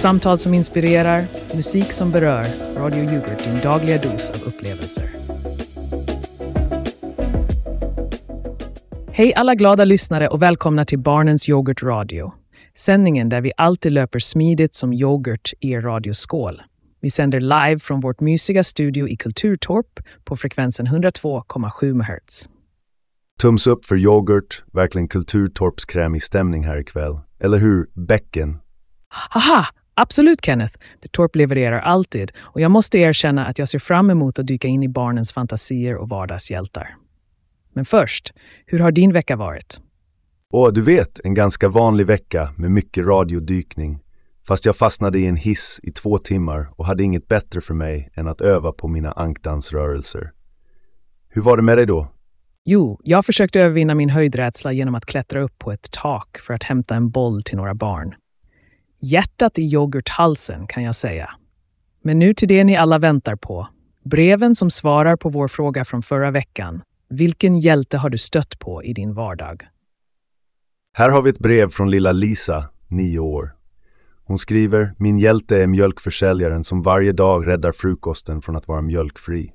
Samtal som inspirerar, musik som berör. Radio Yoghurt, din dagliga dos av upplevelser. Hej alla glada lyssnare och välkomna till Barnens Yoghurt Radio. Sändningen där vi alltid löper smidigt som yoghurt i er radioskål. Vi sänder live från vårt mysiga studio i Kulturtorp på frekvensen 102,7 MHz. Tums upp för yoghurt, verkligen kulturtorpskrämig stämning här ikväll. Eller hur, bäcken? Haha! Absolut Kenneth, för Torp levererar alltid och jag måste erkänna att jag ser fram emot att dyka in i barnens fantasier och vardagshjältar. Men först, hur har din vecka varit? Åh, du vet, en ganska vanlig vecka med mycket radiodykning. Fast jag fastnade i en hiss i två timmar och hade inget bättre för mig än att öva på mina ankdansrörelser. Hur var det med dig då? Jo, jag försökte övervinna min höjdrädsla genom att klättra upp på ett tak för att hämta en boll till några barn. Hjärtat i yoghurthalsen kan jag säga. Men nu till det ni alla väntar på. Breven som svarar på vår fråga från förra veckan. Vilken hjälte har du stött på i din vardag? Här har vi ett brev från lilla Lisa, nio år. Hon skriver, min hjälte är mjölkförsäljaren som varje dag räddar frukosten från att vara mjölkfri.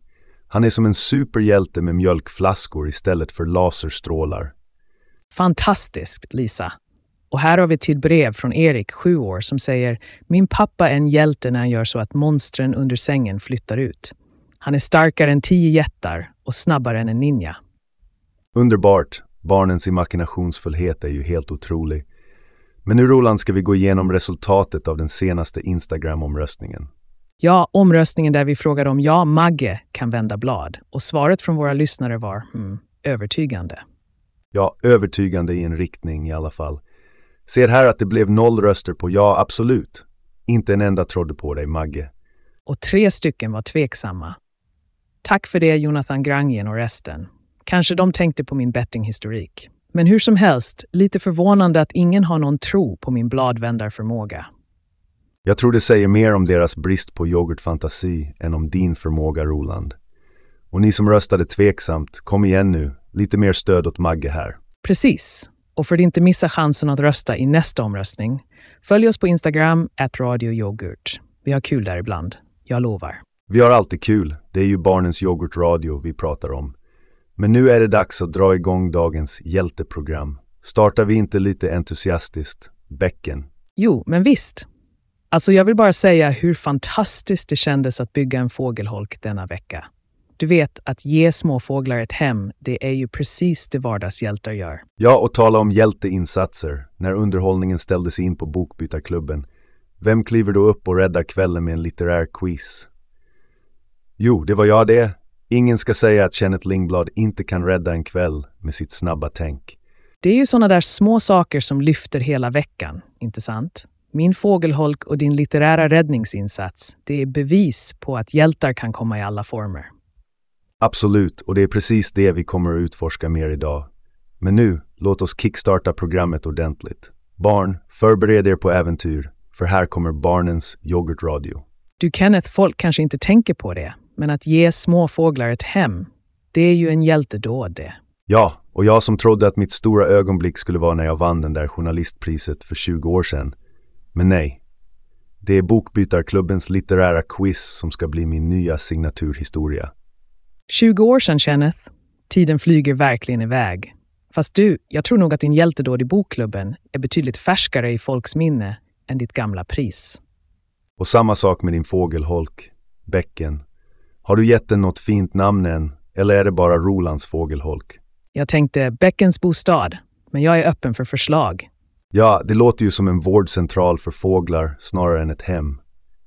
Han är som en superhjälte med mjölkflaskor istället för laserstrålar. Fantastiskt, Lisa. Och här har vi till brev från Erik, sju år, som säger Min pappa är en hjälte när han gör så att monstren under sängen flyttar ut. Han är starkare än tio jättar och snabbare än en ninja. Underbart! Barnens imaginationsfullhet är ju helt otrolig. Men nu Roland ska vi gå igenom resultatet av den senaste Instagram-omröstningen. Ja, omröstningen där vi frågade om jag, Magge, kan vända blad. Och svaret från våra lyssnare var hmm, övertygande. Ja, övertygande i en riktning i alla fall. Ser här att det blev noll röster på ja, absolut. Inte en enda trodde på dig, Magge. Och tre stycken var tveksamma. Tack för det, Jonathan Grangien och resten. Kanske de tänkte på min bettinghistorik. Men hur som helst, lite förvånande att ingen har någon tro på min bladvändarförmåga. Jag tror det säger mer om deras brist på yoghurtfantasi än om din förmåga, Roland. Och ni som röstade tveksamt, kom igen nu. Lite mer stöd åt Magge här. Precis. Och för att inte missa chansen att rösta i nästa omröstning, följ oss på Instagram, radioyoghurt. Vi har kul där ibland. Jag lovar. Vi har alltid kul. Det är ju barnens yoghurtradio vi pratar om. Men nu är det dags att dra igång dagens hjälteprogram. Startar vi inte lite entusiastiskt? Bäcken. Jo, men visst. Alltså, jag vill bara säga hur fantastiskt det kändes att bygga en fågelholk denna vecka. Du vet, att ge småfåglar ett hem, det är ju precis det vardagshjältar gör. Ja, och tala om hjälteinsatser. När underhållningen ställdes in på Bokbytarklubben. Vem kliver då upp och räddar kvällen med en litterär quiz? Jo, det var jag det. Ingen ska säga att Kenneth Lingblad inte kan rädda en kväll med sitt snabba tänk. Det är ju sådana där små saker som lyfter hela veckan, inte sant? Min fågelholk och din litterära räddningsinsats, det är bevis på att hjältar kan komma i alla former. Absolut, och det är precis det vi kommer att utforska mer idag. Men nu, låt oss kickstarta programmet ordentligt. Barn, förbered er på äventyr, för här kommer barnens yoghurtradio. Du Kenneth, folk kanske inte tänker på det, men att ge småfåglar ett hem, det är ju en hjältedåd det. Ja, och jag som trodde att mitt stora ögonblick skulle vara när jag vann den där journalistpriset för 20 år sedan. Men nej. Det är Bokbytarklubbens litterära quiz som ska bli min nya signaturhistoria. 20 år sedan, Kenneth. Tiden flyger verkligen iväg. Fast du, jag tror nog att din hjältedåd i bokklubben är betydligt färskare i folks minne än ditt gamla pris. Och samma sak med din fågelholk, bäcken. Har du gett den något fint namn än, eller är det bara Rolands fågelholk? Jag tänkte Bäckens bostad, men jag är öppen för förslag. Ja, det låter ju som en vårdcentral för fåglar snarare än ett hem.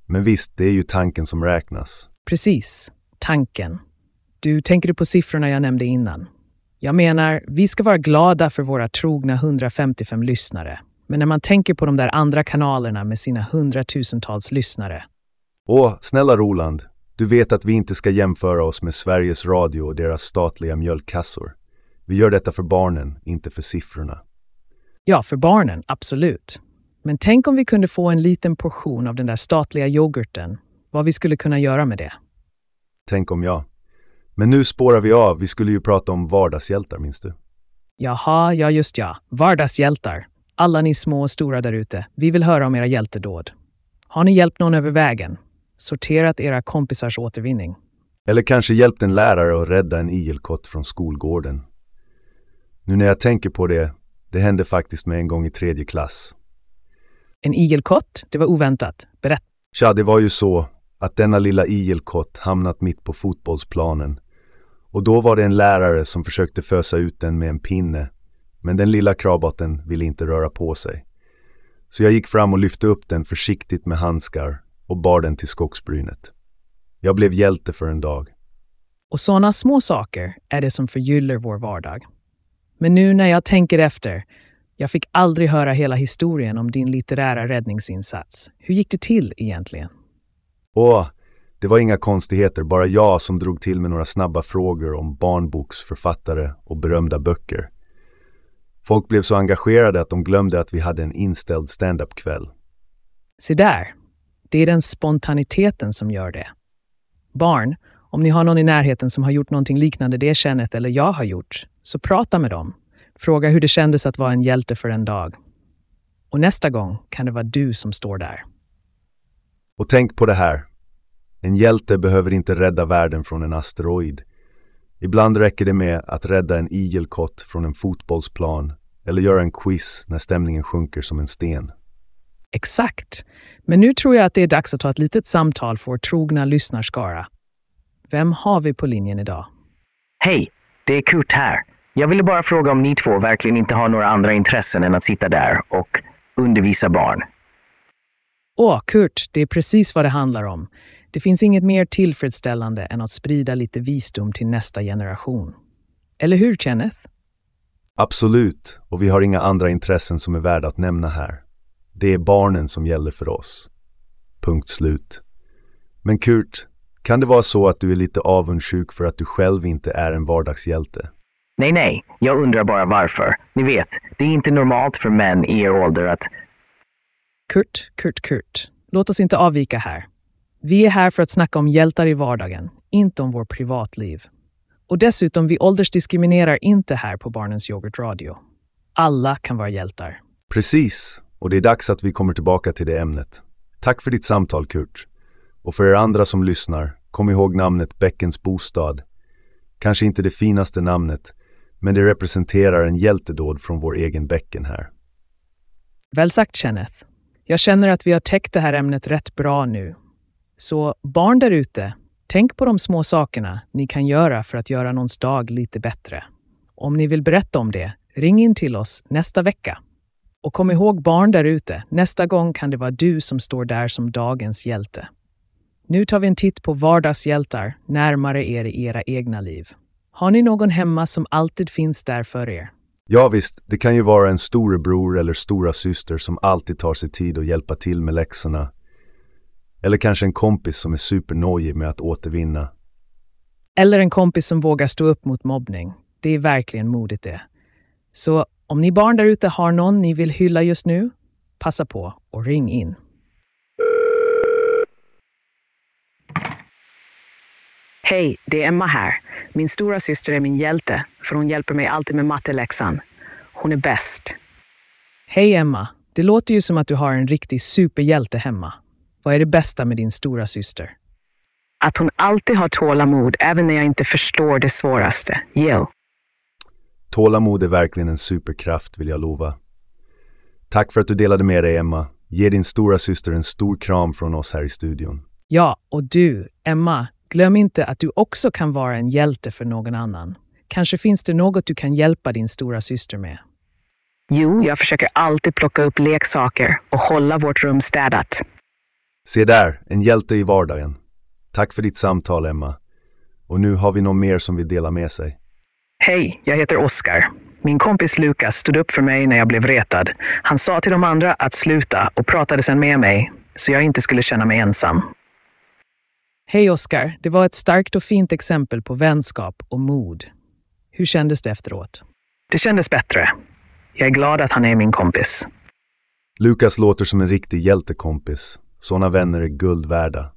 Men visst, det är ju tanken som räknas. Precis, tanken. Du tänker du på siffrorna jag nämnde innan? Jag menar, vi ska vara glada för våra trogna 155 lyssnare. Men när man tänker på de där andra kanalerna med sina hundratusentals lyssnare. Åh, snälla Roland. Du vet att vi inte ska jämföra oss med Sveriges Radio och deras statliga mjölkkassor. Vi gör detta för barnen, inte för siffrorna. Ja, för barnen, absolut. Men tänk om vi kunde få en liten portion av den där statliga yoghurten. Vad vi skulle kunna göra med det. Tänk om jag. Men nu spårar vi av. Vi skulle ju prata om vardagshjältar, minns du? Jaha, ja just ja. Vardagshjältar. Alla ni små och stora där ute. Vi vill höra om era hjältedåd. Har ni hjälpt någon över vägen? Sorterat era kompisars återvinning? Eller kanske hjälpt en lärare att rädda en igelkott från skolgården. Nu när jag tänker på det, det hände faktiskt med en gång i tredje klass. En igelkott? Det var oväntat. Berätta. Tja, det var ju så att denna lilla igelkott hamnat mitt på fotbollsplanen. Och då var det en lärare som försökte fösa ut den med en pinne. Men den lilla krabotten ville inte röra på sig. Så jag gick fram och lyfte upp den försiktigt med handskar och bar den till skogsbrynet. Jag blev hjälte för en dag. Och sådana små saker är det som förgyller vår vardag. Men nu när jag tänker efter, jag fick aldrig höra hela historien om din litterära räddningsinsats. Hur gick det till egentligen? Åh, det var inga konstigheter, bara jag som drog till med några snabba frågor om barnboksförfattare och berömda böcker. Folk blev så engagerade att de glömde att vi hade en inställd stand-up-kväll. Se där, det är den spontaniteten som gör det. Barn, om ni har någon i närheten som har gjort någonting liknande det Kenneth eller jag har gjort, så prata med dem. Fråga hur det kändes att vara en hjälte för en dag. Och nästa gång kan det vara du som står där. Och tänk på det här. En hjälte behöver inte rädda världen från en asteroid. Ibland räcker det med att rädda en igelkott från en fotbollsplan eller göra en quiz när stämningen sjunker som en sten. Exakt. Men nu tror jag att det är dags att ta ett litet samtal för vår trogna lyssnarskara. Vem har vi på linjen idag? Hej, det är Kurt här. Jag ville bara fråga om ni två verkligen inte har några andra intressen än att sitta där och undervisa barn. Åh, Kurt, det är precis vad det handlar om. Det finns inget mer tillfredsställande än att sprida lite visdom till nästa generation. Eller hur, Kenneth? Absolut, och vi har inga andra intressen som är värda att nämna här. Det är barnen som gäller för oss. Punkt slut. Men Kurt, kan det vara så att du är lite avundsjuk för att du själv inte är en vardagshjälte? Nej, nej, jag undrar bara varför. Ni vet, det är inte normalt för män i er ålder att... Kurt, Kurt, Kurt. Låt oss inte avvika här. Vi är här för att snacka om hjältar i vardagen, inte om vår privatliv. Och dessutom, vi åldersdiskriminerar inte här på Barnens Yoghurt-radio. Alla kan vara hjältar. Precis, och det är dags att vi kommer tillbaka till det ämnet. Tack för ditt samtal, Kurt. Och för er andra som lyssnar, kom ihåg namnet Bäckens bostad. Kanske inte det finaste namnet, men det representerar en hjältedåd från vår egen bäcken här. Väl sagt, Kenneth. Jag känner att vi har täckt det här ämnet rätt bra nu. Så barn där ute, tänk på de små sakerna ni kan göra för att göra någons dag lite bättre. Om ni vill berätta om det, ring in till oss nästa vecka. Och kom ihåg barn där ute, nästa gång kan det vara du som står där som dagens hjälte. Nu tar vi en titt på vardagshjältar närmare er i era egna liv. Har ni någon hemma som alltid finns där för er? Ja visst, det kan ju vara en storebror eller stora syster som alltid tar sig tid att hjälpa till med läxorna. Eller kanske en kompis som är supernojig med att återvinna. Eller en kompis som vågar stå upp mot mobbning. Det är verkligen modigt det. Så om ni barn där ute har någon ni vill hylla just nu, passa på och ring in. Hej, det är Emma här. Min stora syster är min hjälte, för hon hjälper mig alltid med matteläxan. Hon är bäst. Hej Emma. Det låter ju som att du har en riktig superhjälte hemma. Vad är det bästa med din stora syster? Att hon alltid har tålamod, även när jag inte förstår det svåraste. Jill. Tålamod är verkligen en superkraft, vill jag lova. Tack för att du delade med dig, Emma. Ge din stora syster en stor kram från oss här i studion. Ja, och du, Emma, glöm inte att du också kan vara en hjälte för någon annan. Kanske finns det något du kan hjälpa din stora syster med. Jo, jag försöker alltid plocka upp leksaker och hålla vårt rum städat. Se där, en hjälte i vardagen. Tack för ditt samtal, Emma. Och nu har vi någon mer som vill dela med sig. Hej, jag heter Oskar. Min kompis Lukas stod upp för mig när jag blev retad. Han sa till de andra att sluta och pratade sedan med mig, så jag inte skulle känna mig ensam. Hej Oskar, det var ett starkt och fint exempel på vänskap och mod. Hur kändes det efteråt? Det kändes bättre. Jag är glad att han är min kompis. Lukas låter som en riktig hjältekompis. Sådana vänner är guld värda.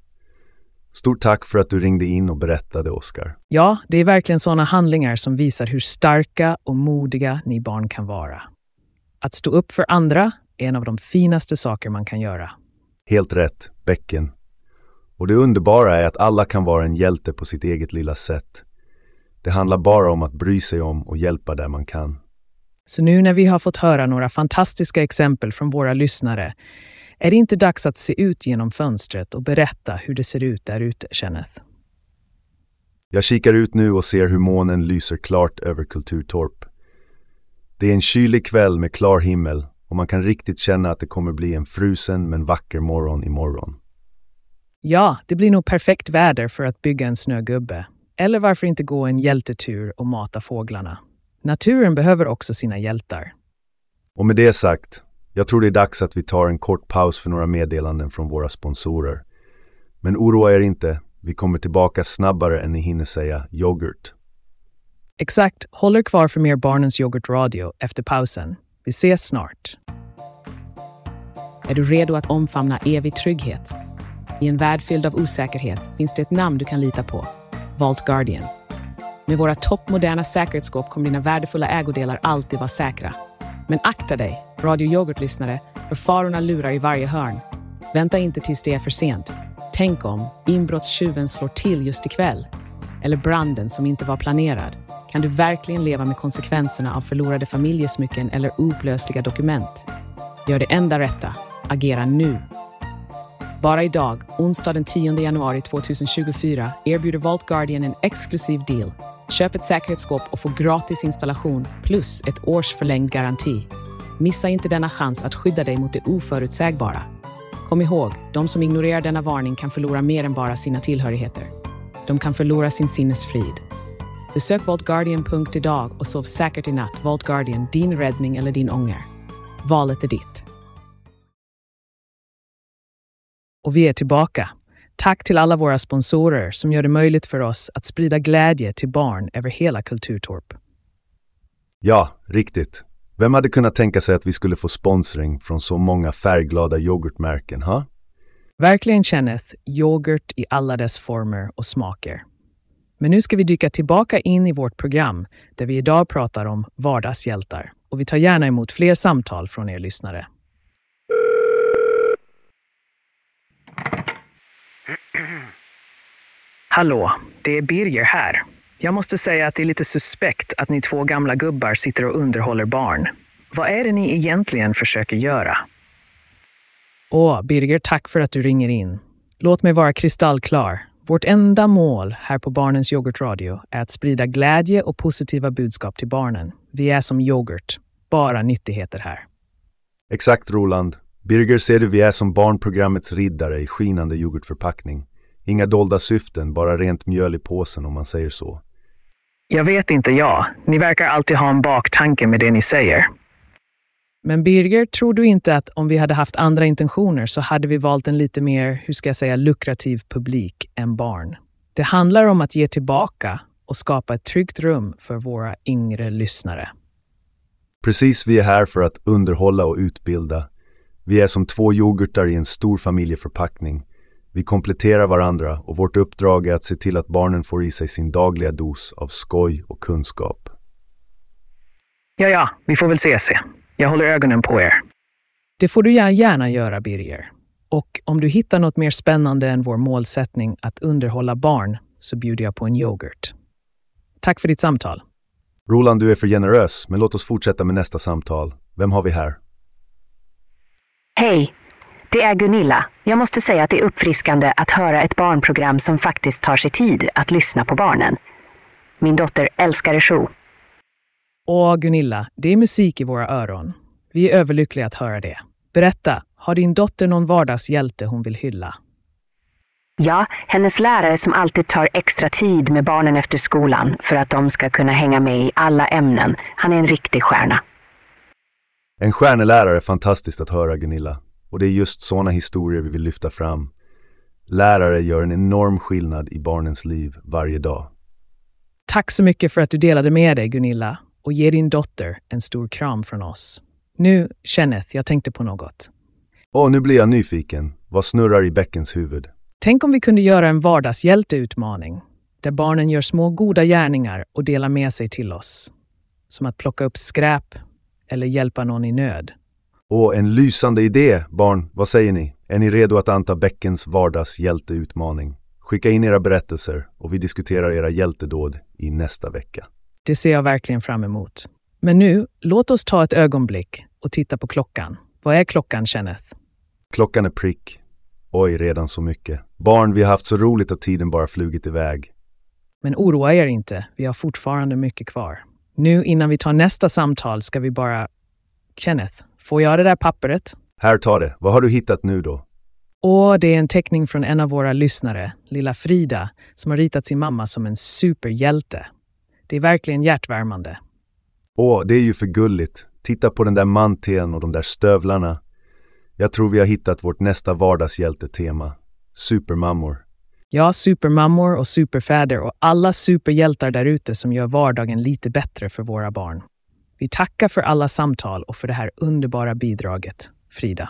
Stort tack för att du ringde in och berättade, Oskar. Ja, det är verkligen sådana handlingar som visar hur starka och modiga ni barn kan vara. Att stå upp för andra är en av de finaste saker man kan göra. Helt rätt, bäcken. Och det underbara är att alla kan vara en hjälte på sitt eget lilla sätt. Det handlar bara om att bry sig om och hjälpa där man kan. Så nu när vi har fått höra några fantastiska exempel från våra lyssnare är det inte dags att se ut genom fönstret och berätta hur det ser ut där ute, Kenneth? Jag kikar ut nu och ser hur månen lyser klart över Kulturtorp. Det är en kylig kväll med klar himmel och man kan riktigt känna att det kommer bli en frusen men vacker morgon imorgon. Ja, det blir nog perfekt väder för att bygga en snögubbe. Eller varför inte gå en hjältetur och mata fåglarna? Naturen behöver också sina hjältar. Och med det sagt, jag tror det är dags att vi tar en kort paus för några meddelanden från våra sponsorer. Men oroa er inte, vi kommer tillbaka snabbare än ni hinner säga yoghurt. Exakt, håll er kvar för mer Barnens yoghurtradio efter pausen. Vi ses snart. Är du redo att omfamna evig trygghet? I en värld fylld av osäkerhet finns det ett namn du kan lita på. Vault Guardian. Med våra toppmoderna säkerhetsskåp kommer dina värdefulla ägodelar alltid vara säkra. Men akta dig, Radio Yoghurt-lyssnare, för farorna lurar i varje hörn. Vänta inte tills det är för sent. Tänk om inbrottstjuven slår till just ikväll. Eller branden som inte var planerad. Kan du verkligen leva med konsekvenserna av förlorade familjesmycken eller upplösliga dokument? Gör det enda rätta. Agera nu. Bara idag, onsdag den 10 januari 2024, erbjuder Vault Guardian en exklusiv deal. Köp ett säkerhetsskåp och få gratis installation plus ett års förlängd garanti. Missa inte denna chans att skydda dig mot det oförutsägbara. Kom ihåg, de som ignorerar denna varning kan förlora mer än bara sina tillhörigheter. De kan förlora sin sinnesfrid. Besök vaultguardian.idag och sov säkert i natt. Vault Guardian, din räddning eller din ånger. Valet är ditt. Och vi är tillbaka. Tack till alla våra sponsorer som gör det möjligt för oss att sprida glädje till barn över hela Kulturtorp. Ja, riktigt. Vem hade kunnat tänka sig att vi skulle få sponsring från så många färgglada yoghurtmärken, ha? Verkligen Kenneth, yoghurt i alla dess former och smaker. Men nu ska vi dyka tillbaka in i vårt program där vi idag pratar om vardagshjältar. Och vi tar gärna emot fler samtal från er lyssnare. Hallå, det är Birger här. Jag måste säga att det är lite suspekt att ni två gamla gubbar sitter och underhåller barn. Vad är det ni egentligen försöker göra? Åh, Birger, tack för att du ringer in. Låt mig vara kristallklar. Vårt enda mål här på Barnens yoghurtradio är att sprida glädje och positiva budskap till barnen. Vi är som yoghurt, bara nyttigheter här. Exakt, Roland. Birger ser du, vi är som barnprogrammets riddare i skinande yoghurtförpackning. Inga dolda syften, bara rent mjöl i påsen om man säger så. Jag vet inte jag. Ni verkar alltid ha en baktanke med det ni säger. Men Birger, tror du inte att om vi hade haft andra intentioner så hade vi valt en lite mer, hur ska jag säga, lukrativ publik än barn? Det handlar om att ge tillbaka och skapa ett tryggt rum för våra yngre lyssnare. Precis, vi är här för att underhålla och utbilda. Vi är som två yoghurtar i en stor familjeförpackning. Vi kompletterar varandra och vårt uppdrag är att se till att barnen får i sig sin dagliga dos av skoj och kunskap. Ja, ja, vi får väl se se. Jag håller ögonen på er. Det får du gärna göra, Birger. Och om du hittar något mer spännande än vår målsättning att underhålla barn så bjuder jag på en yoghurt. Tack för ditt samtal. Roland, du är för generös, men låt oss fortsätta med nästa samtal. Vem har vi här? Hej, det är Gunilla. Jag måste säga att det är uppfriskande att höra ett barnprogram som faktiskt tar sig tid att lyssna på barnen. Min dotter älskar show. Åh, Gunilla, det är musik i våra öron. Vi är överlyckliga att höra det. Berätta, har din dotter någon vardagshjälte hon vill hylla? Ja, hennes lärare som alltid tar extra tid med barnen efter skolan för att de ska kunna hänga med i alla ämnen. Han är en riktig stjärna. En stjärnelärare är fantastiskt att höra, Gunilla. Och det är just sådana historier vi vill lyfta fram. Lärare gör en enorm skillnad i barnens liv varje dag. Tack så mycket för att du delade med dig, Gunilla, och ge din dotter en stor kram från oss. Nu, Kenneth, jag tänkte på något. Åh, nu blir jag nyfiken. Vad snurrar i bäckens huvud? Tänk om vi kunde göra en vardagshjälteutmaning där barnen gör små goda gärningar och delar med sig till oss. Som att plocka upp skräp eller hjälpa någon i nöd. Åh, en lysande idé, barn. Vad säger ni? Är ni redo att anta Bäckens vardagshjälteutmaning? Skicka in era berättelser och vi diskuterar era hjältedåd i nästa vecka. Det ser jag verkligen fram emot. Men nu, låt oss ta ett ögonblick och titta på klockan. Vad är klockan, Kenneth? Klockan är prick. Oj, redan så mycket. Barn, vi har haft så roligt att tiden bara flugit iväg. Men oroa er inte, vi har fortfarande mycket kvar. Nu innan vi tar nästa samtal ska vi bara... Kenneth, får jag det där pappret? Här, ta det. Vad har du hittat nu då? Och det är en teckning från en av våra lyssnare, lilla Frida, som har ritat sin mamma som en superhjälte. Det är verkligen hjärtvärmande. Åh, det är ju för gulligt. Titta på den där manteln och de där stövlarna. Jag tror vi har hittat vårt nästa vardagshjältetema. Supermammor. Ja, supermammor och superfäder och alla superhjältar där ute som gör vardagen lite bättre för våra barn. Vi tackar för alla samtal och för det här underbara bidraget, Frida.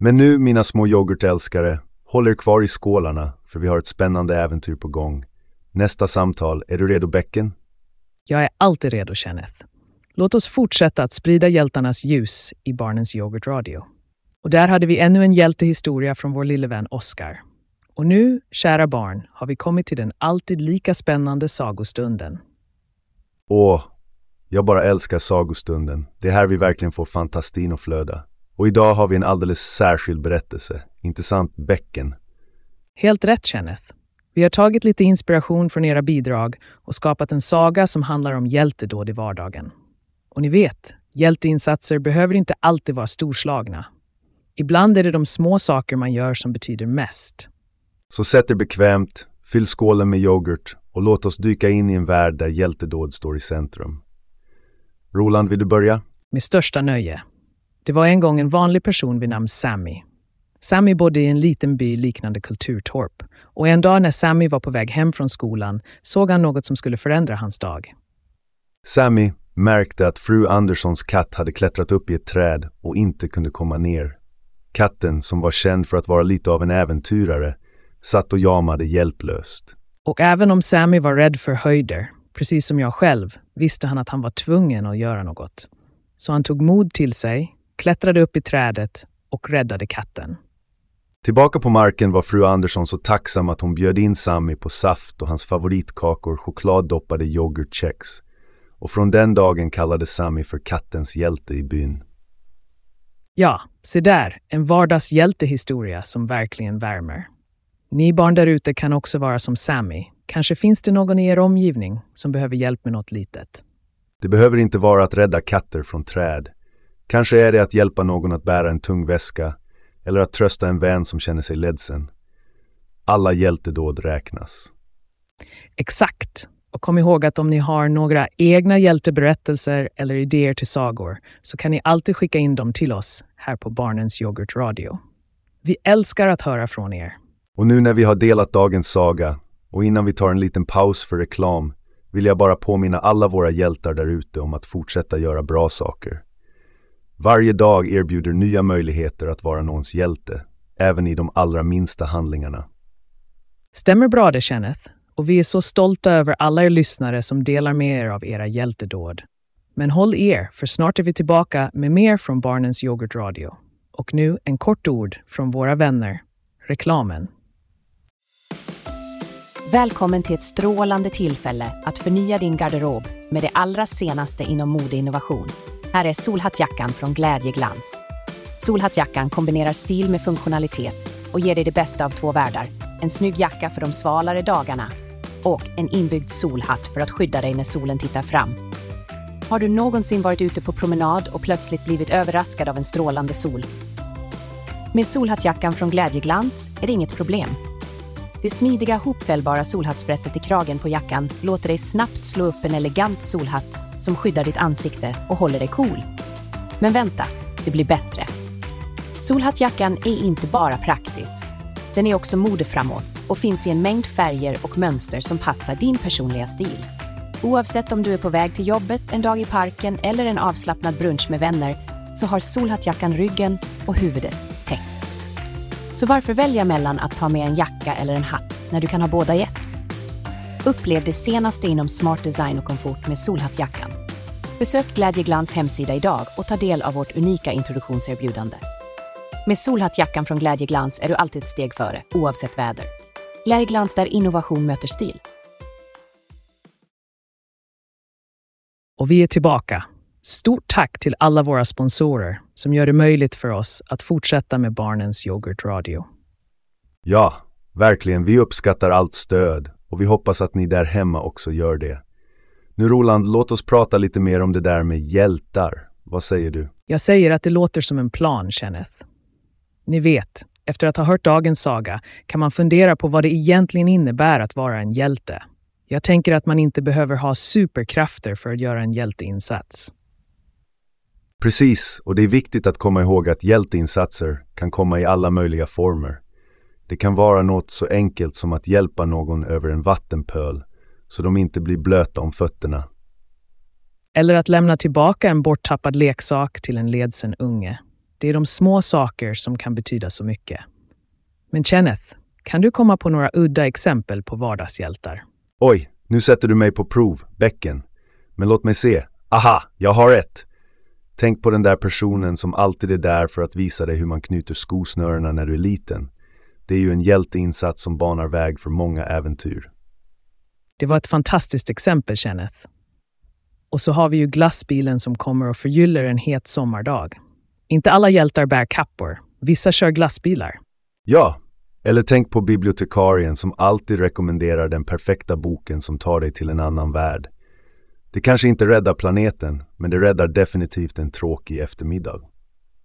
Men nu, mina små yoghurtälskare, håll er kvar i skålarna, för vi har ett spännande äventyr på gång. Nästa samtal, är du redo bäcken? Jag är alltid redo, Kenneth. Låt oss fortsätta att sprida hjältarnas ljus i Barnens yoghurtradio. Och där hade vi ännu en hjältehistoria från vår lille vän Oskar. Och nu, kära barn, har vi kommit till den alltid lika spännande sagostunden. Åh, jag bara älskar sagostunden. Det är här vi verkligen får fantastin att flöda. Och idag har vi en alldeles särskild berättelse. Inte sant, bäcken? Helt rätt, Kenneth. Vi har tagit lite inspiration från era bidrag och skapat en saga som handlar om hjältedåd i vardagen. Och ni vet, hjälteinsatser behöver inte alltid vara storslagna. Ibland är det de små saker man gör som betyder mest. Så sätt er bekvämt, fyll skålen med yoghurt och låt oss dyka in i en värld där hjältedåd står i centrum. Roland, vill du börja? Med största nöje. Det var en gång en vanlig person vid namn Sammy. Sammy bodde i en liten by liknande Kulturtorp och en dag när Sammy var på väg hem från skolan såg han något som skulle förändra hans dag. Sammy märkte att fru Anderssons katt hade klättrat upp i ett träd och inte kunde komma ner. Katten, som var känd för att vara lite av en äventyrare, satt och jamade hjälplöst. Och även om Sammy var rädd för höjder, precis som jag själv, visste han att han var tvungen att göra något. Så han tog mod till sig, klättrade upp i trädet och räddade katten. Tillbaka på marken var fru Andersson så tacksam att hon bjöd in Sammy på saft och hans favoritkakor chokladdoppade yoghurtkex. Och från den dagen kallades Sammy för kattens hjälte i byn. Ja, se där, en vardagshjältehistoria som verkligen värmer. Ni barn där ute kan också vara som Sammy. Kanske finns det någon i er omgivning som behöver hjälp med något litet. Det behöver inte vara att rädda katter från träd. Kanske är det att hjälpa någon att bära en tung väska eller att trösta en vän som känner sig ledsen. Alla hjältedåd räknas. Exakt! Och kom ihåg att om ni har några egna hjälteberättelser eller idéer till sagor så kan ni alltid skicka in dem till oss här på Barnens Yoghurt Radio. Vi älskar att höra från er. Och nu när vi har delat dagens saga och innan vi tar en liten paus för reklam vill jag bara påminna alla våra hjältar där ute om att fortsätta göra bra saker. Varje dag erbjuder nya möjligheter att vara någons hjälte, även i de allra minsta handlingarna. Stämmer bra det, Kenneth. Och vi är så stolta över alla er lyssnare som delar med er av era hjältedåd. Men håll er, för snart är vi tillbaka med mer från Barnens Yoghurt Radio. Och nu en kort ord från våra vänner, reklamen. Välkommen till ett strålande tillfälle att förnya din garderob med det allra senaste inom modeinnovation. Här är solhattjackan från Glädjeglans. Solhattjackan kombinerar stil med funktionalitet och ger dig det bästa av två världar. En snygg jacka för de svalare dagarna och en inbyggd solhatt för att skydda dig när solen tittar fram. Har du någonsin varit ute på promenad och plötsligt blivit överraskad av en strålande sol? Med solhattjackan från Glädjeglans är det inget problem. Det smidiga hopfällbara solhattsbrättet i kragen på jackan låter dig snabbt slå upp en elegant solhatt som skyddar ditt ansikte och håller dig cool. Men vänta, det blir bättre. Solhattjackan är inte bara praktisk. Den är också modeframåt och finns i en mängd färger och mönster som passar din personliga stil. Oavsett om du är på väg till jobbet, en dag i parken eller en avslappnad brunch med vänner så har solhattjackan ryggen och huvudet. Så varför välja mellan att ta med en jacka eller en hatt när du kan ha båda i ett? Upplev det senaste inom smart design och komfort med solhattjackan. Besök Glädjeglans hemsida idag och ta del av vårt unika introduktionserbjudande. Med solhattjackan från Glädjeglans är du alltid ett steg före, oavsett väder. Glädjeglans där innovation möter stil. Och vi är tillbaka. Stort tack till alla våra sponsorer som gör det möjligt för oss att fortsätta med Barnens Yoghurtradio. Ja, verkligen. Vi uppskattar allt stöd och vi hoppas att ni där hemma också gör det. Nu Roland, låt oss prata lite mer om det där med hjältar. Vad säger du? Jag säger att det låter som en plan, Kenneth. Ni vet, efter att ha hört dagens saga kan man fundera på vad det egentligen innebär att vara en hjälte. Jag tänker att man inte behöver ha superkrafter för att göra en hjälteinsats. Precis, och det är viktigt att komma ihåg att hjälteinsatser kan komma i alla möjliga former. Det kan vara något så enkelt som att hjälpa någon över en vattenpöl så de inte blir blöta om fötterna. Eller att lämna tillbaka en borttappad leksak till en ledsen unge. Det är de små saker som kan betyda så mycket. Men Kenneth, kan du komma på några udda exempel på vardagshjältar? Oj, nu sätter du mig på prov, bäcken. Men låt mig se. Aha, jag har ett! Tänk på den där personen som alltid är där för att visa dig hur man knyter skosnörena när du är liten. Det är ju en hjälteinsats som banar väg för många äventyr. Det var ett fantastiskt exempel, Kenneth. Och så har vi ju glassbilen som kommer och förgyller en het sommardag. Inte alla hjältar bär kappor. Vissa kör glassbilar. Ja, eller tänk på bibliotekarien som alltid rekommenderar den perfekta boken som tar dig till en annan värld. Det kanske inte räddar planeten, men det räddar definitivt en tråkig eftermiddag.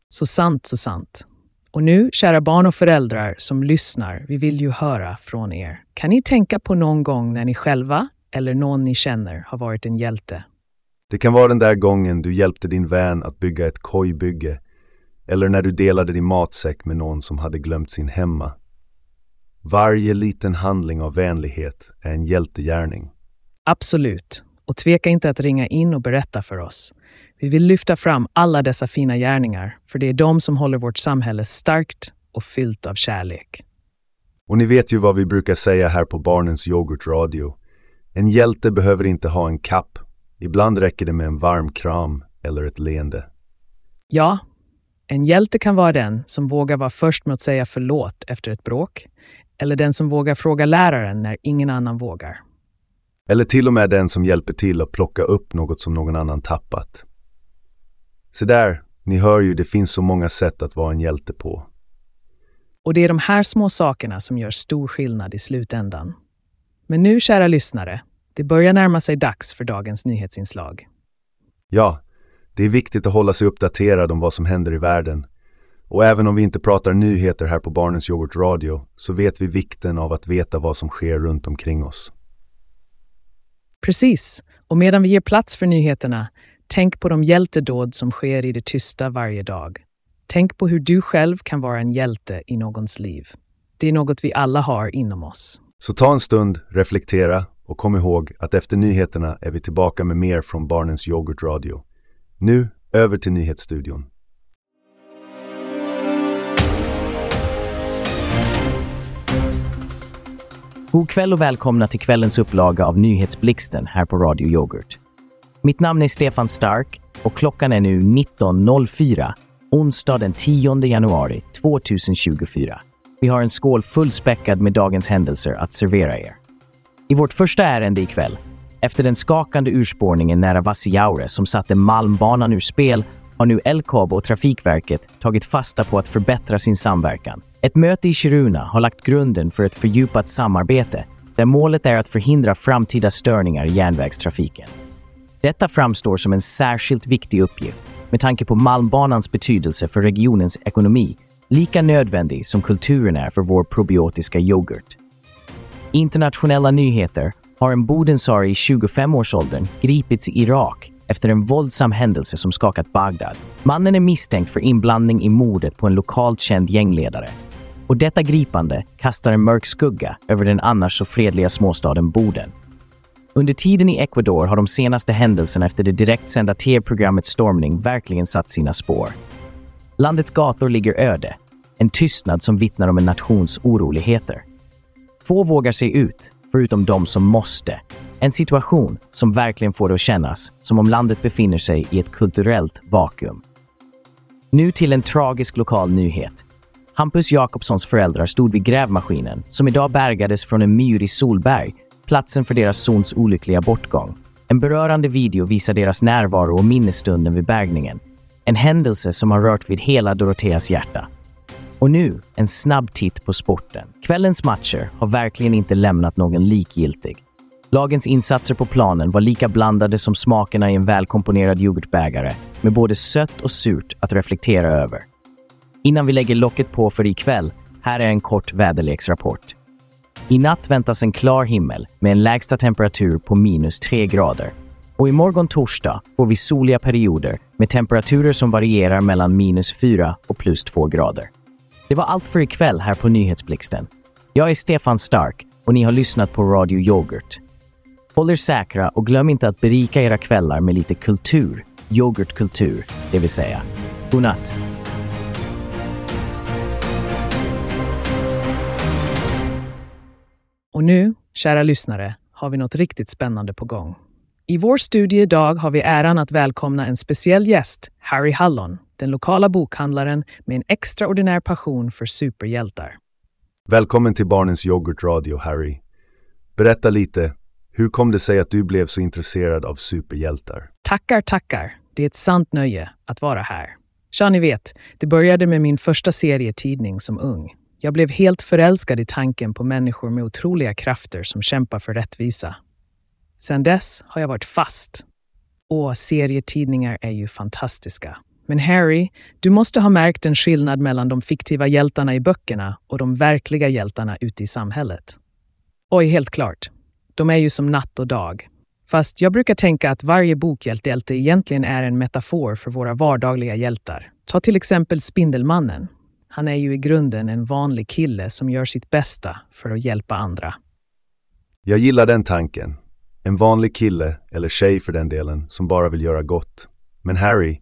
Så sant, så sant. Och nu, kära barn och föräldrar som lyssnar, vi vill ju höra från er. Kan ni tänka på någon gång när ni själva, eller någon ni känner, har varit en hjälte? Det kan vara den där gången du hjälpte din vän att bygga ett kojbygge, eller när du delade din matsäck med någon som hade glömt sin hemma. Varje liten handling av vänlighet är en hjältegärning. Absolut. Och tveka inte att ringa in och berätta för oss. Vi vill lyfta fram alla dessa fina gärningar, för det är de som håller vårt samhälle starkt och fyllt av kärlek. Och ni vet ju vad vi brukar säga här på Barnens Yoghurtradio. En hjälte behöver inte ha en kapp. Ibland räcker det med en varm kram eller ett leende. Ja, en hjälte kan vara den som vågar vara först med att säga förlåt efter ett bråk, eller den som vågar fråga läraren när ingen annan vågar. Eller till och med den som hjälper till att plocka upp något som någon annan tappat. Så där, ni hör ju, det finns så många sätt att vara en hjälte på. Och det är de här små sakerna som gör stor skillnad i slutändan. Men nu, kära lyssnare, det börjar närma sig dags för dagens nyhetsinslag. Ja, det är viktigt att hålla sig uppdaterad om vad som händer i världen. Och även om vi inte pratar nyheter här på Barnens Yoghurt Radio så vet vi vikten av att veta vad som sker runt omkring oss. Precis, och medan vi ger plats för nyheterna, tänk på de hjältedåd som sker i det tysta varje dag. Tänk på hur du själv kan vara en hjälte i någons liv. Det är något vi alla har inom oss. Så ta en stund, reflektera och kom ihåg att efter nyheterna är vi tillbaka med mer från Barnens Yoghurt Radio. Nu över till nyhetsstudion. God kväll och välkomna till kvällens upplaga av Nyhetsblixten här på Radio Yoghurt. Mitt namn är Stefan Stark och klockan är nu 19.04 onsdag den 10 januari 2024. Vi har en skål fullspäckad med dagens händelser att servera er. I vårt första ärende ikväll, efter den skakande urspårningen nära Vassijaure som satte Malmbanan ur spel, har nu LKAB och Trafikverket tagit fasta på att förbättra sin samverkan. Ett möte i Kiruna har lagt grunden för ett fördjupat samarbete där målet är att förhindra framtida störningar i järnvägstrafiken. Detta framstår som en särskilt viktig uppgift med tanke på Malmbanans betydelse för regionens ekonomi, lika nödvändig som kulturen är för vår probiotiska yoghurt. Internationella nyheter har en Bodensari i 25-årsåldern gripits i Irak efter en våldsam händelse som skakat Bagdad. Mannen är misstänkt för inblandning i mordet på en lokalt känd gängledare. Och detta gripande kastar en mörk skugga över den annars så fredliga småstaden Boden. Under tiden i Ecuador har de senaste händelserna efter det direktsända tv-programmet Stormning verkligen satt sina spår. Landets gator ligger öde, en tystnad som vittnar om en nations oroligheter. Få vågar sig ut, förutom de som måste. En situation som verkligen får det att kännas som om landet befinner sig i ett kulturellt vakuum. Nu till en tragisk lokal nyhet. Hampus Jakobssons föräldrar stod vid grävmaskinen som idag bärgades från en myr i Solberg, platsen för deras sons olyckliga bortgång. En berörande video visar deras närvaro och minnesstunden vid bärgningen. En händelse som har rört vid hela Doroteas hjärta. Och nu en snabb titt på sporten. Kvällens matcher har verkligen inte lämnat någon likgiltig. Lagens insatser på planen var lika blandade som smakerna i en välkomponerad yoghurtbägare med både sött och surt att reflektera över. Innan vi lägger locket på för ikväll, här är en kort väderleksrapport. I natt väntas en klar himmel med en lägsta temperatur på minus 3 grader. Och imorgon torsdag får vi soliga perioder med temperaturer som varierar mellan minus 4 och plus 2 grader. Det var allt för ikväll här på Nyhetsblixten. Jag är Stefan Stark och ni har lyssnat på Radio Yoghurt. Håll er säkra och glöm inte att berika era kvällar med lite kultur, yoghurtkultur, det vill säga. Godnatt! Och nu, kära lyssnare, har vi något riktigt spännande på gång. I vår studie idag har vi äran att välkomna en speciell gäst, Harry Hallon, den lokala bokhandlaren med en extraordinär passion för superhjältar. Välkommen till Barnens Yoghurtradio, Harry. Berätta lite, hur kom det sig att du blev så intresserad av superhjältar? Tackar, tackar. Det är ett sant nöje att vara här. Ja, ni vet, det började med min första serietidning som ung. Jag blev helt förälskad i tanken på människor med otroliga krafter som kämpar för rättvisa. Sedan dess har jag varit fast. Och serietidningar är ju fantastiska. Men Harry, du måste ha märkt en skillnad mellan de fiktiva hjältarna i böckerna och de verkliga hjältarna ute i samhället. Oj, helt klart. De är ju som natt och dag. Fast jag brukar tänka att varje bokhjälte egentligen är en metafor för våra vardagliga hjältar. Ta till exempel Spindelmannen. Han är ju i grunden en vanlig kille som gör sitt bästa för att hjälpa andra. Jag gillar den tanken. En vanlig kille, eller tjej för den delen, som bara vill göra gott. Men Harry,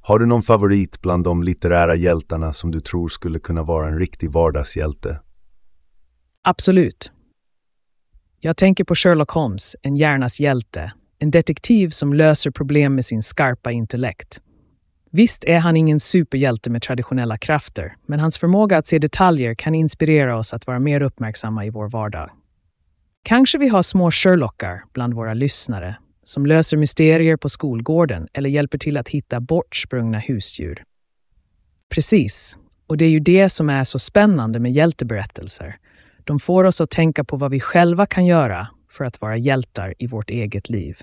har du någon favorit bland de litterära hjältarna som du tror skulle kunna vara en riktig vardagshjälte? Absolut. Jag tänker på Sherlock Holmes, en hjärnas hjälte. En detektiv som löser problem med sin skarpa intellekt. Visst är han ingen superhjälte med traditionella krafter, men hans förmåga att se detaljer kan inspirera oss att vara mer uppmärksamma i vår vardag. Kanske vi har små Sherlockar bland våra lyssnare som löser mysterier på skolgården eller hjälper till att hitta bortsprungna husdjur. Precis, och det är ju det som är så spännande med hjälteberättelser. De får oss att tänka på vad vi själva kan göra för att vara hjältar i vårt eget liv.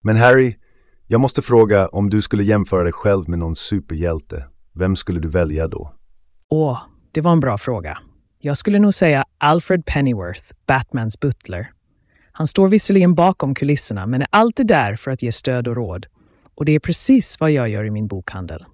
Men Harry, jag måste fråga om du skulle jämföra dig själv med någon superhjälte. Vem skulle du välja då? Åh, det var en bra fråga. Jag skulle nog säga Alfred Pennyworth, Batmans butler. Han står visserligen bakom kulisserna, men är alltid där för att ge stöd och råd. Och det är precis vad jag gör i min bokhandel.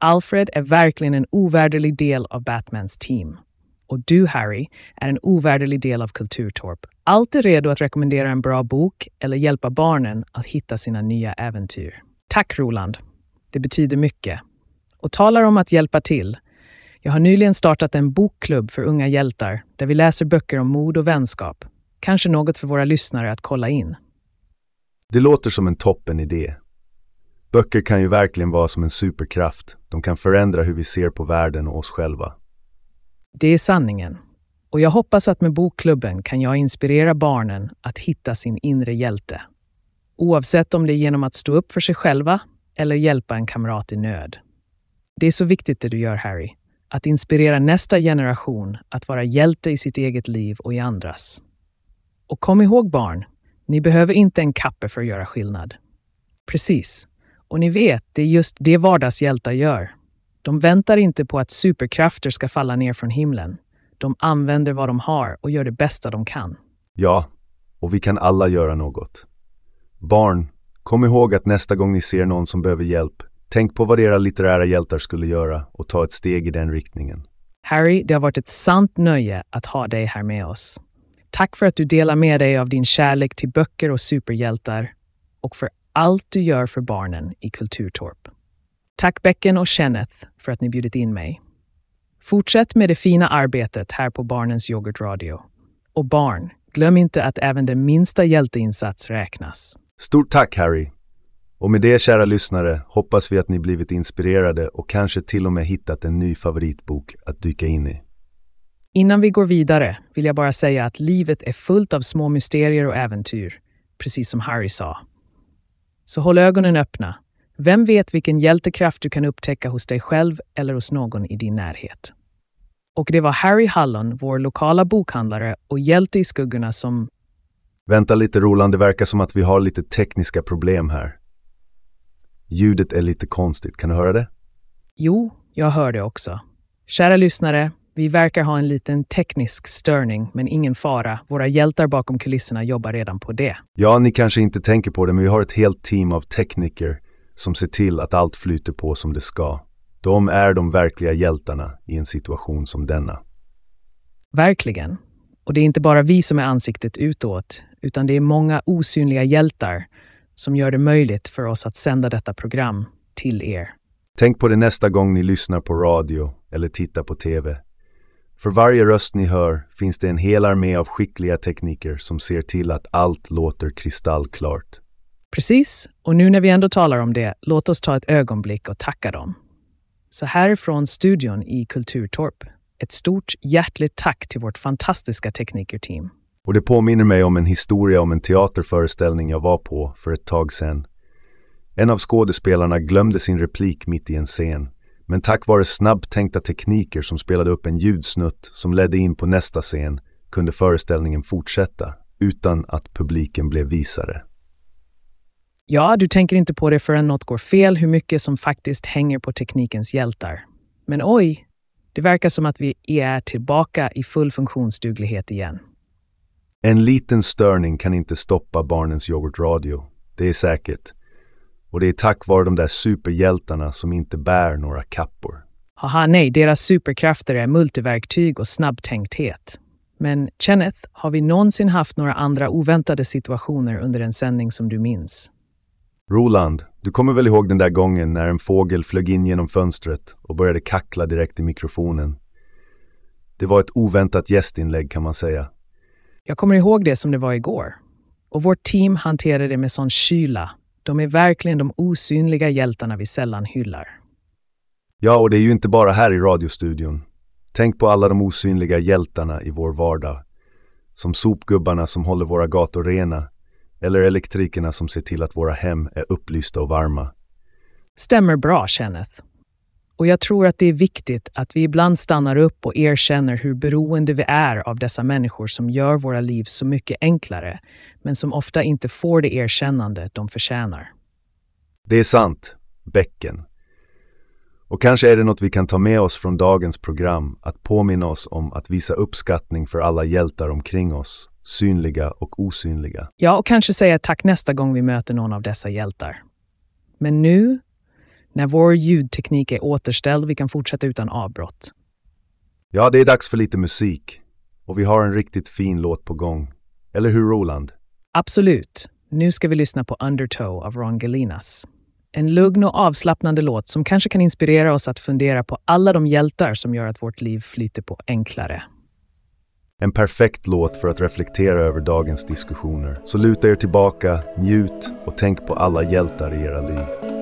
Alfred är verkligen en ovärderlig del av Batmans team. Och du, Harry, är en ovärderlig del av Kulturtorp. Alltid redo att rekommendera en bra bok eller hjälpa barnen att hitta sina nya äventyr. Tack, Roland. Det betyder mycket. Och talar om att hjälpa till. Jag har nyligen startat en bokklubb för unga hjältar där vi läser böcker om mod och vänskap. Kanske något för våra lyssnare att kolla in. Det låter som en toppen idé. Böcker kan ju verkligen vara som en superkraft. De kan förändra hur vi ser på världen och oss själva. Det är sanningen. Och jag hoppas att med Bokklubben kan jag inspirera barnen att hitta sin inre hjälte. Oavsett om det är genom att stå upp för sig själva eller hjälpa en kamrat i nöd. Det är så viktigt det du gör, Harry. Att inspirera nästa generation att vara hjälte i sitt eget liv och i andras. Och kom ihåg barn, ni behöver inte en kappe för att göra skillnad. Precis. Och ni vet, det är just det vardagshjältar gör. De väntar inte på att superkrafter ska falla ner från himlen. De använder vad de har och gör det bästa de kan. Ja, och vi kan alla göra något. Barn, kom ihåg att nästa gång ni ser någon som behöver hjälp, tänk på vad era litterära hjältar skulle göra och ta ett steg i den riktningen. Harry, det har varit ett sant nöje att ha dig här med oss. Tack för att du delar med dig av din kärlek till böcker och superhjältar och för allt du gör för barnen i Kulturtorp. Tack Becken och Kenneth för att ni bjudit in mig. Fortsätt med det fina arbetet här på Barnens Yoghurtradio. Och barn, glöm inte att även den minsta hjälteinsats räknas. Stort tack Harry! Och med det, kära lyssnare, hoppas vi att ni blivit inspirerade och kanske till och med hittat en ny favoritbok att dyka in i. Innan vi går vidare vill jag bara säga att livet är fullt av små mysterier och äventyr, precis som Harry sa. Så håll ögonen öppna. Vem vet vilken hjältekraft du kan upptäcka hos dig själv eller hos någon i din närhet. Och det var Harry Hallon, vår lokala bokhandlare och hjälte i skuggorna som... Vänta lite Roland, det verkar som att vi har lite tekniska problem här. Ljudet är lite konstigt, kan du höra det? Jo, jag hör det också. Kära lyssnare, vi verkar ha en liten teknisk störning, men ingen fara. Våra hjältar bakom kulisserna jobbar redan på det. Ja, ni kanske inte tänker på det, men vi har ett helt team av tekniker som ser till att allt flyter på som det ska. De är de verkliga hjältarna i en situation som denna. Verkligen. Och det är inte bara vi som är ansiktet utåt, utan det är många osynliga hjältar som gör det möjligt för oss att sända detta program till er. Tänk på det nästa gång ni lyssnar på radio eller tittar på TV. För varje röst ni hör finns det en hel armé av skickliga tekniker som ser till att allt låter kristallklart. Precis, och nu när vi ändå talar om det, låt oss ta ett ögonblick och tacka dem. Så härifrån studion i Kulturtorp, ett stort hjärtligt tack till vårt fantastiska teknikerteam. Och det påminner mig om en historia om en teaterföreställning jag var på för ett tag sedan. En av skådespelarna glömde sin replik mitt i en scen, men tack vare snabbtänkta tekniker som spelade upp en ljudsnutt som ledde in på nästa scen kunde föreställningen fortsätta utan att publiken blev visare. Ja, du tänker inte på det förrän något går fel, hur mycket som faktiskt hänger på teknikens hjältar. Men oj, det verkar som att vi är tillbaka i full funktionsduglighet igen. En liten störning kan inte stoppa barnens yoghurtradio. Det är säkert. Och det är tack vare de där superhjältarna som inte bär några kappor. Haha, nej, deras superkrafter är multiverktyg och snabbtänkthet. Men Kenneth, har vi någonsin haft några andra oväntade situationer under en sändning som du minns? Roland, du kommer väl ihåg den där gången när en fågel flög in genom fönstret och började kackla direkt i mikrofonen? Det var ett oväntat gästinlägg kan man säga. Jag kommer ihåg det som det var igår. Och vårt team hanterade det med sån kyla. De är verkligen de osynliga hjältarna vi sällan hyllar. Ja, och det är ju inte bara här i radiostudion. Tänk på alla de osynliga hjältarna i vår vardag. Som sopgubbarna som håller våra gator rena. Eller elektrikerna som ser till att våra hem är upplysta och varma. Stämmer bra, Kenneth. Och jag tror att det är viktigt att vi ibland stannar upp och erkänner hur beroende vi är av dessa människor som gör våra liv så mycket enklare, men som ofta inte får det erkännande de förtjänar. Det är sant, bäcken. Och kanske är det något vi kan ta med oss från dagens program, att påminna oss om att visa uppskattning för alla hjältar omkring oss, synliga och osynliga. Ja, och kanske säga tack nästa gång vi möter någon av dessa hjältar. Men nu, när vår ljudteknik är återställd, vi kan fortsätta utan avbrott. Ja, det är dags för lite musik. Och vi har en riktigt fin låt på gång. Eller hur, Roland? Absolut. Nu ska vi lyssna på Undertow av Ron Galinas. En lugn och avslappnande låt som kanske kan inspirera oss att fundera på alla de hjältar som gör att vårt liv flyter på enklare. En perfekt låt för att reflektera över dagens diskussioner. Så luta er tillbaka, njut och tänk på alla hjältar i era liv.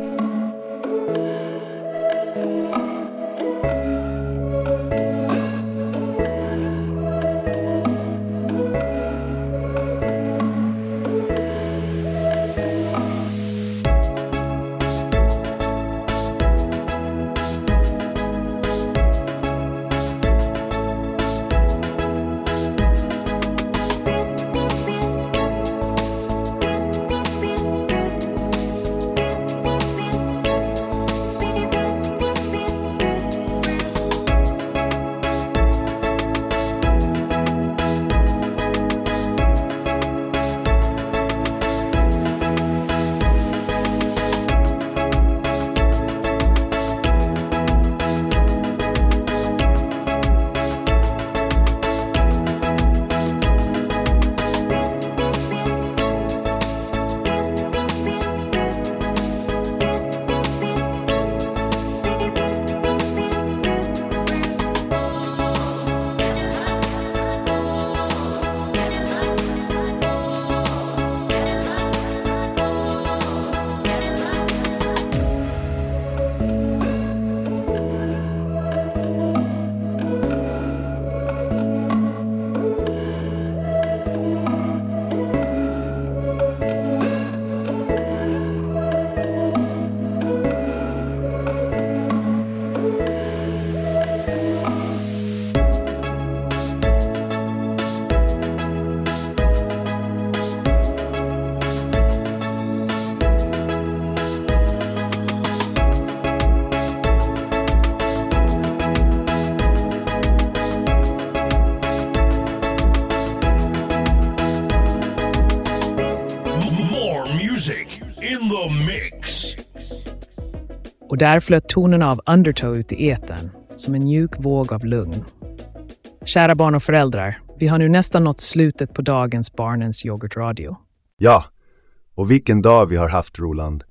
Och där flöt tonerna av Undertow ut i etern, som en mjuk våg av lugn. Kära barn och föräldrar, vi har nu nästan nått slutet på dagens Barnens yoghurtradio. Ja, och vilken dag vi har haft Roland.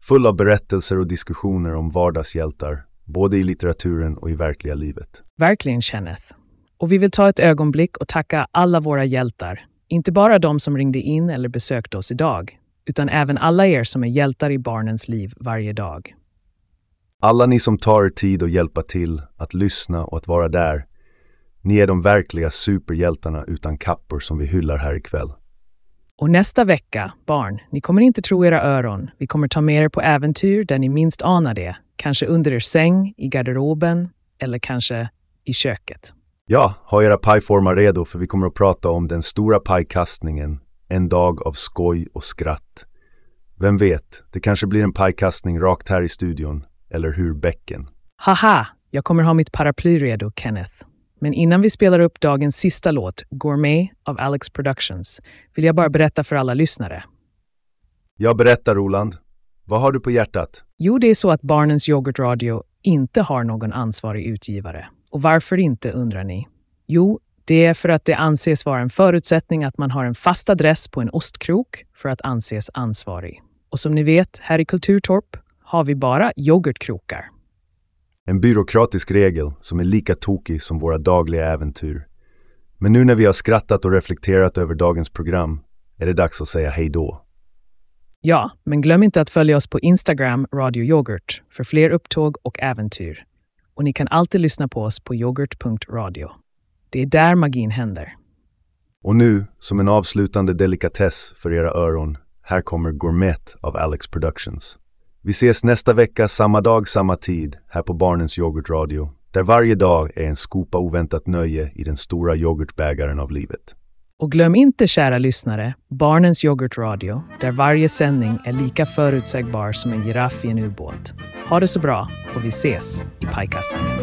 Full av berättelser och diskussioner om vardagshjältar, både i litteraturen och i verkliga livet. Verkligen, Kenneth. Och vi vill ta ett ögonblick och tacka alla våra hjältar. Inte bara de som ringde in eller besökte oss idag, utan även alla er som är hjältar i barnens liv varje dag. Alla ni som tar er tid att hjälpa till, att lyssna och att vara där. Ni är de verkliga superhjältarna utan kappor som vi hyllar här ikväll. Och nästa vecka, barn, ni kommer inte tro era öron. Vi kommer ta med er på äventyr där ni minst anar det. Kanske under er säng, i garderoben eller kanske i köket. Ja, ha era pajformar redo för vi kommer att prata om den stora pajkastningen, en dag av skoj och skratt. Vem vet, det kanske blir en pajkastning rakt här i studion, eller hur bäcken? Haha, jag kommer ha mitt paraply redo, Kenneth. Men innan vi spelar upp dagens sista låt, Gourmet av Alex Productions, vill jag bara berätta för alla lyssnare. Jag berättar Roland. Vad har du på hjärtat? Jo, det är så att Barnens Yoghurtradio inte har någon ansvarig utgivare. Och varför inte, undrar ni? Jo, det är för att det anses vara en förutsättning att man har en fast adress på en ostkrok för att anses ansvarig. Och som ni vet, här i Kulturtorp har vi bara yoghurtkrokar. En byråkratisk regel som är lika tokig som våra dagliga äventyr. Men nu när vi har skrattat och reflekterat över dagens program är det dags att säga hej då. Ja, men glöm inte att följa oss på Instagram, Radio Yoghurt, för fler upptåg och äventyr. Och ni kan alltid lyssna på oss på yoghurt.radio. Det är där magin händer. Och nu, som en avslutande delikatess för era öron, här kommer Gourmet av Alex Productions. Vi ses nästa vecka, samma dag, samma tid, här på Barnens Yoghurtradio, där varje dag är en skopa oväntat nöje i den stora yoghurtbägaren av livet. Och glöm inte, kära lyssnare, Barnens Yoghurtradio, där varje sändning är lika förutsägbar som en giraff i en ubåt. Ha det så bra och vi ses i pajkastningen.